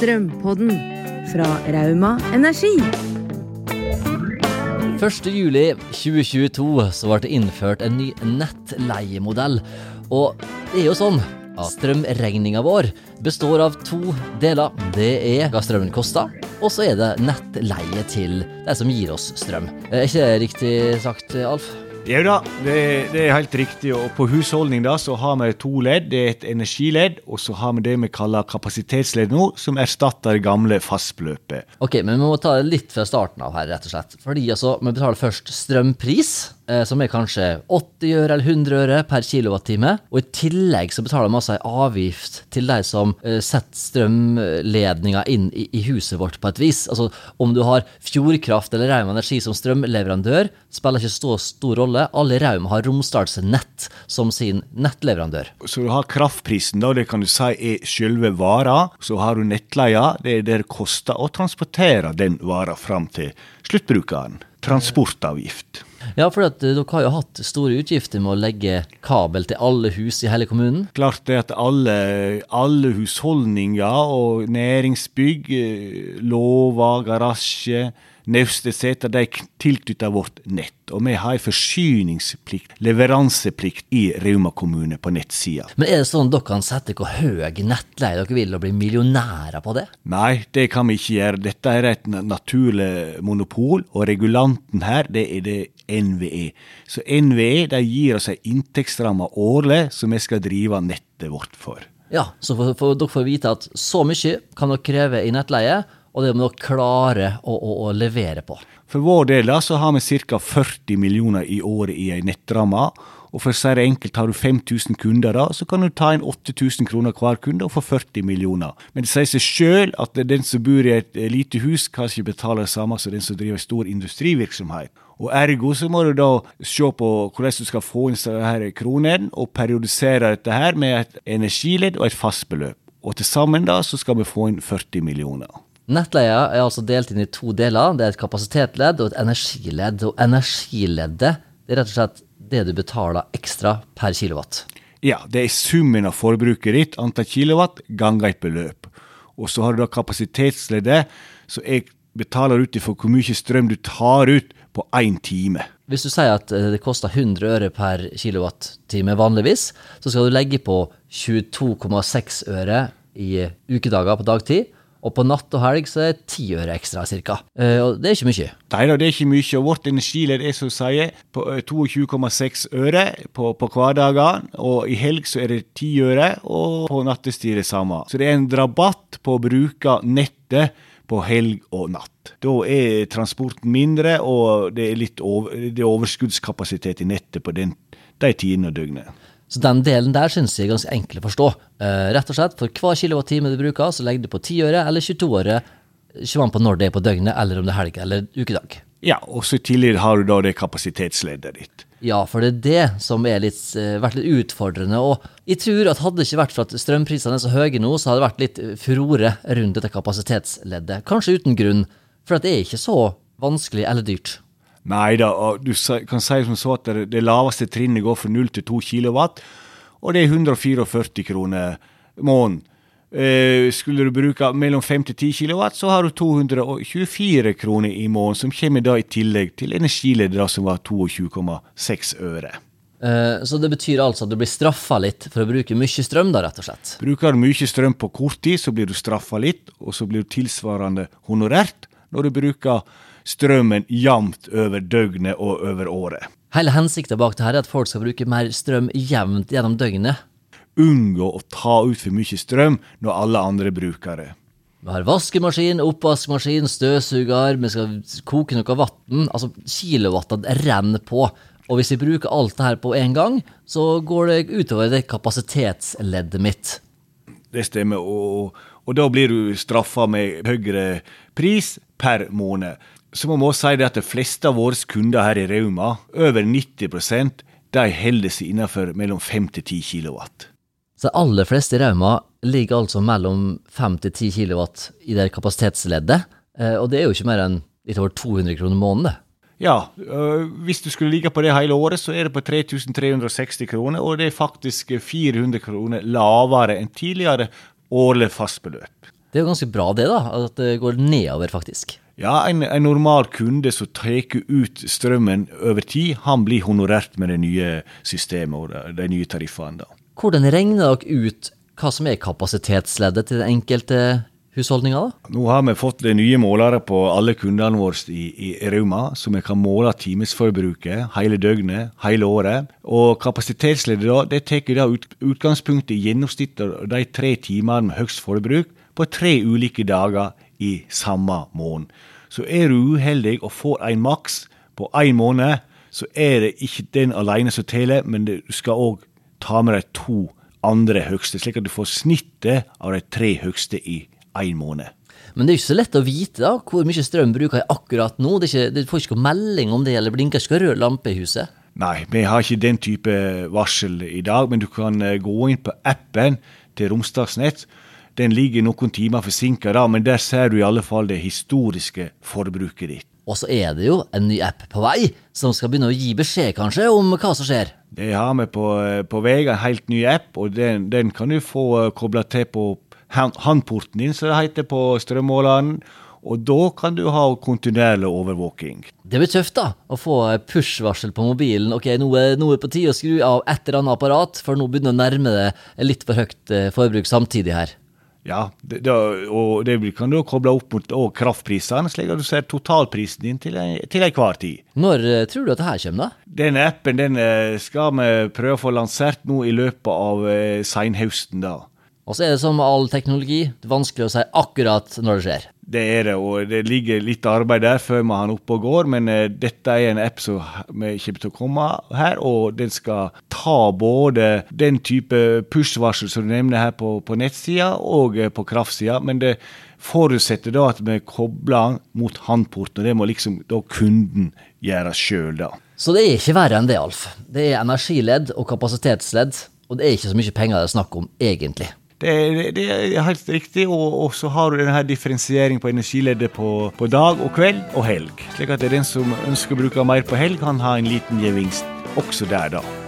Strømpodden fra Rauma Energi. 1.7.2022 så ble det innført en ny nettleiemodell. Og det er jo sånn at strømregninga vår består av to deler. Det er hva strømmen koster, og så er det nettleie til de som gir oss strøm. Er ikke det riktig sagt, Alf? Jo da, det, det er helt riktig. Og på husholdning da, så har vi to ledd. Det er et energiledd, og så har vi det vi kaller kapasitetsledd nå, som erstatter det gamle fastbeløpet. Ok, men vi må ta det litt fra starten av her, rett og slett. Fordi altså, vi betaler først strømpris, som er kanskje 80 øre eller 100 øre per kilowattime. Og i tillegg så betaler vi altså ei avgift til de som eh, setter strømledninga inn i, i huset vårt på et vis. Altså om du har Fjordkraft eller Rauma Energi som strømleverandør, spiller ikke så stor rolle. Alle i Rauma har Romsdalsnett som sin nettleverandør. Så du har kraftprisen, da, det kan du si er selve vara. Så har du nettleia, det er det det koster å transportere den vara fram til sluttbrukeren. Transportavgift. Ja, for eh, dere har jo hatt store utgifter med å legge kabel til alle hus i hele kommunen. Klart det at alle, alle husholdninger og næringsbygg, eh, låver, garasje, naustesæter, de er tilknyttet vårt nett. Og vi har en forsyningsplikt, leveranseplikt, i Rauma kommune på nettsida. Men er det sånn at dere kan sette hvor høy nettleie dere vil og bli millionærer på det? Nei, det kan vi ikke gjøre. Dette er et naturlig monopol, og regulanten her, det er det NVE. Så NVE de gir oss en inntektsramme årlig som vi skal drive nettet vårt for. Ja, så for, for dere får vite at så mye kan dere kreve i nettleie, og det må dere klare å, å, å levere på. For vår del så har vi ca. 40 millioner i året i ei nettramme. Og for det enkelt, har du 5000 kunder da, så kan du ta inn 8000 kroner hver kunde og få 40 millioner. Men det sier seg sjøl at den som bor i et lite hus, kan ikke betale det samme som den som driver stor industrivirksomhet. Og ergo så må du da se på hvordan du skal få inn disse kronene, og periodisere dette her med et energiledd og et fastbeløp. Og til sammen da så skal vi få inn 40 millioner. Nettleia er altså delt inn i to deler. Det er et kapasitetsledd og et energiledd. Og energileddet det er rett og slett det du betaler ekstra per kilowatt. Ja, det er summen av forbruket ditt, antall kilowatt, ganger et beløp. Og så har du da kapasitetsleddet, så jeg betaler ut ifra hvor mye strøm du tar ut på én time. Hvis du sier at eh, det koster 100 øre per kilowattime vanligvis, så skal du legge på 22,6 øre i ukedager på dagtid. Og på natt og helg så er det ti øre ekstra ca. Og det er ikke mye. Nei da, det er ikke mye. Og vårt energiledd er som sier på eh, 22,6 øre på, på hverdager. Og i helg så er det ti øre, og på nattestid det samme. Så det er en rabatt på å bruke nettet på helg og natt. Da er transporten mindre, og det er litt over, det er overskuddskapasitet i nettet på den, de tidene av døgnet. Så den delen der syns jeg er ganske enkel å forstå. Eh, rett og slett, For hver kilowattime du bruker, så legger du på 10 øre eller 22 øre. Ikke an på når det er på døgnet, eller om det er helg eller ukedag. Ja, og så tidligere har du da det kapasitetsleddet ditt. Ja, for det er det som har eh, vært litt utfordrende. Og jeg tror at hadde det ikke vært for at strømprisene er så høye nå, så hadde det vært litt furore rundt dette kapasitetsleddet. Kanskje uten grunn, for at det er ikke så vanskelig eller dyrt. Nei da, du kan si som så at det, laveste trinnet går fra 0 til 2 kW, og det er 144 kroner måneden. Eh, skulle du bruke mellom 5 til 10 kW, så har du 224 kroner i måneden, som kommer da i tillegg til energileder som var 22,6 øre. Eh, Så det betyr altså at du blir straffa litt for å bruke mye strøm, da, rett og slett. Bruker du mye strøm på kort tid, så blir du straffa litt, og så blir du tilsvarende honorert når du bruker strømmen jevnt over døgnet og over året. Hele hensikten bak det her er at folk skal bruke mer strøm jevnt gjennom døgnet. Unngå å ta ut for mye strøm når alle andre bruker det. Vi har vaskemaskin, oppvaskmaskin, støvsuger, vi skal koke noe vann. Altså, kilowattene renner på. Og hvis vi bruker alt det her på én gang, så går det utover det kapasitetsleddet mitt. Det stemmer, og, og da blir du straffa med høyere pris per måned. Så man må si det at de fleste av våre kunder her i Rauma, over 90 de holder seg innenfor mellom 5 til 10 kW. Så de aller fleste i Rauma ligger altså mellom 5 til 10 kW i det kapasitetsleddet. Eh, Og det er jo ikke mer enn litt over 200 kroner måneden, det. Ja, øh, hvis du skulle ligge på det hele året, så er det på 3360 kroner, og det er faktisk 400 kroner lavere enn tidligere årlig fastbeløp. Det er jo ganske bra det, da. At det går nedover, faktisk. Ja, en, en normal kunde som tar ut strømmen over tid, han blir honorert med det nye systemet og de, nye tariffene. da. Hvordan regner dere ut hva som er kapasitetsleddet til den enkelte husholdninga. Nå har vi fått det nye målere på alle kundene våre i, i Rauma, så vi kan måle timesforbruket hele døgnet, hele året. Og kapasitetsleddet da, det tar da ut, utgangspunkt i gjennomsnittet de tre timene med høyst forbruk på tre ulike dager i samme måned. Så er du uheldig og får en maks på én måned, så er det ikke den alene som teller, men du skal òg ta med de to andre høgste, slik at du får snittet av de tre høgste i én måned. Men det er ikke så lett å vite da, hvor mye strøm bruker jeg akkurat nå. Det ikke, du får ikke melding om det, eller blinker ikke rød lampe i huset. Nei, vi har ikke den type varsel i dag, men du kan eh, gå inn på appen til Romsdalsnett. Den ligger noen timer forsinka, men der ser du i alle fall det historiske forbruket ditt. Og så er det jo en ny app på vei, som skal begynne å gi beskjed kanskje om hva som skjer. Det har vi på, eh, på vei, en helt ny app, og den, den kan du få eh, kobla til på håndporten din, som det heter på strømmåleren. Og da kan du ha kontinuerlig overvåking. Det blir tøft, da. Å få push-varsel på mobilen. Ok, nå er det på tide å skru av et eller annet apparat, for nå begynner det å nærme det litt for høyt eh, forbruk samtidig her. Ja, det, det, og det kan du koble opp mot kraftprisene, slik at du ser totalprisen din til, til enhver tid. Når uh, tror du at dette kommer, da? Den appen den uh, skal vi prøve å få lansert nå i løpet av uh, seinhøsten. da. Og så er det som med all teknologi, det er vanskelig å si akkurat når det skjer. Det er det, og det ligger litt arbeid der før vi har den oppe og går. Men uh, dette er en app som vi kommer til å komme her, og den skal ta både den type push-varsel som du nevner her på, på nettsida, og uh, på kraftsida. Men det forutsetter da at vi kobler mot handporten, og det må liksom da kunden gjøre sjøl, da. Så det er ikke verre enn det, Alf. Det er energiledd og kapasitetsledd, og det er ikke så mye penger det er snakk om, egentlig. Det, det, er helt riktig. Og, så har du denne differensiering på energileddet på, på, dag og kveld og helg. Slik at det er den som ønsker å bruke mer på helg, kan ha en liten gevinst også der, da.